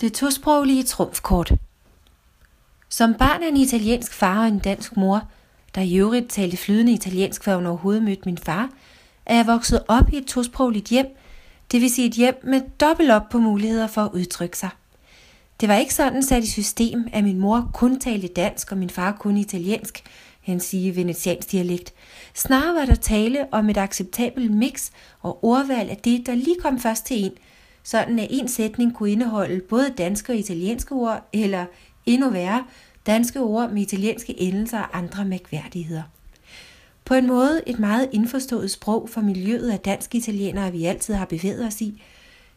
Det tosproglige trumfkort. Som barn af en italiensk far og en dansk mor, der i øvrigt talte flydende italiensk, før hun overhovedet mødte min far, er jeg vokset op i et tosprogligt hjem, det vil sige et hjem med dobbelt op på muligheder for at udtrykke sig. Det var ikke sådan sat i system, at min mor kun talte dansk og min far kun italiensk, han sige venetiansk dialekt. Snarere var der tale om et acceptabelt mix og ordvalg af det, der lige kom først til en – sådan at en sætning kunne indeholde både danske og italienske ord, eller endnu værre, danske ord med italienske endelser og andre mærkværdigheder. På en måde et meget indforstået sprog for miljøet af dansk italienere, vi altid har bevæget os i,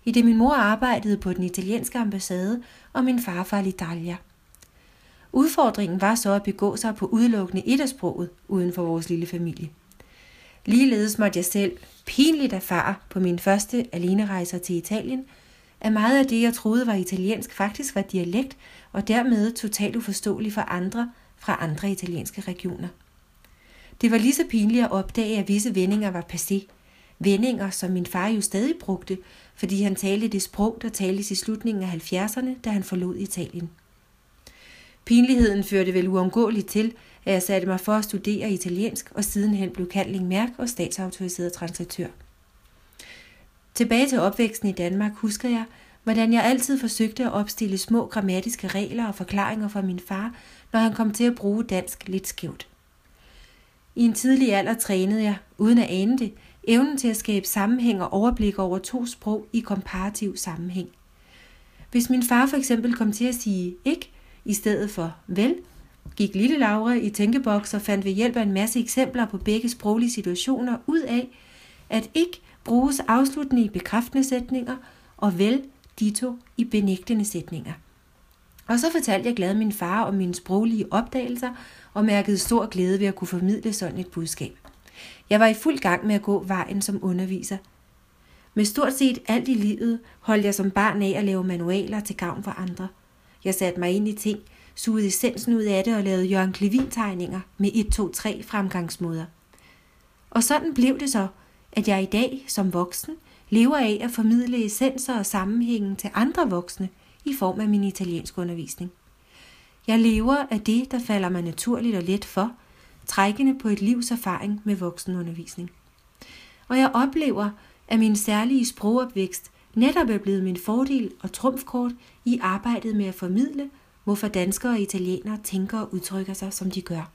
i det min mor arbejdede på den italienske ambassade, og min far fra Italia. Udfordringen var så at begå sig på udelukkende et af sproget uden for vores lille familie. Ligeledes måtte jeg selv pinligt erfare på min første alenerejser til Italien, at meget af det, jeg troede var italiensk, faktisk var dialekt og dermed totalt uforståelig for andre fra andre italienske regioner. Det var lige så pinligt at opdage, at visse vendinger var passé. Vendinger, som min far jo stadig brugte, fordi han talte det sprog, der tales i slutningen af 70'erne, da han forlod Italien. Pinligheden førte vel uundgåeligt til, at jeg satte mig for at studere italiensk og sidenhen blev kaldling mærk og statsautoriseret translatør. Tilbage til opvæksten i Danmark husker jeg, hvordan jeg altid forsøgte at opstille små grammatiske regler og forklaringer for min far, når han kom til at bruge dansk lidt skævt. I en tidlig alder trænede jeg, uden at ane det, evnen til at skabe sammenhæng og overblik over to sprog i komparativ sammenhæng. Hvis min far for eksempel kom til at sige ikke i stedet for vel, gik lille Laura i tænkeboks og fandt ved hjælp af en masse eksempler på begge sproglige situationer ud af, at ikke bruges afsluttende i bekræftende sætninger og vel dito i benægtende sætninger. Og så fortalte jeg glad min far om mine sproglige opdagelser og mærkede stor glæde ved at kunne formidle sådan et budskab. Jeg var i fuld gang med at gå vejen som underviser. Med stort set alt i livet holdt jeg som barn af at lave manualer til gavn for andre. Jeg satte mig ind i ting, sugede essensen ud af det og lavede Jørgen Klevin-tegninger med 1-2-3 fremgangsmåder. Og sådan blev det så, at jeg i dag som voksen lever af at formidle essenser og sammenhængen til andre voksne i form af min italiensk undervisning. Jeg lever af det, der falder mig naturligt og let for, trækkende på et livs erfaring med voksenundervisning. Og jeg oplever, at min særlige sprogopvækst netop er blevet min fordel og trumfkort i arbejdet med at formidle hvorfor danskere og italienere tænker og udtrykker sig, som de gør.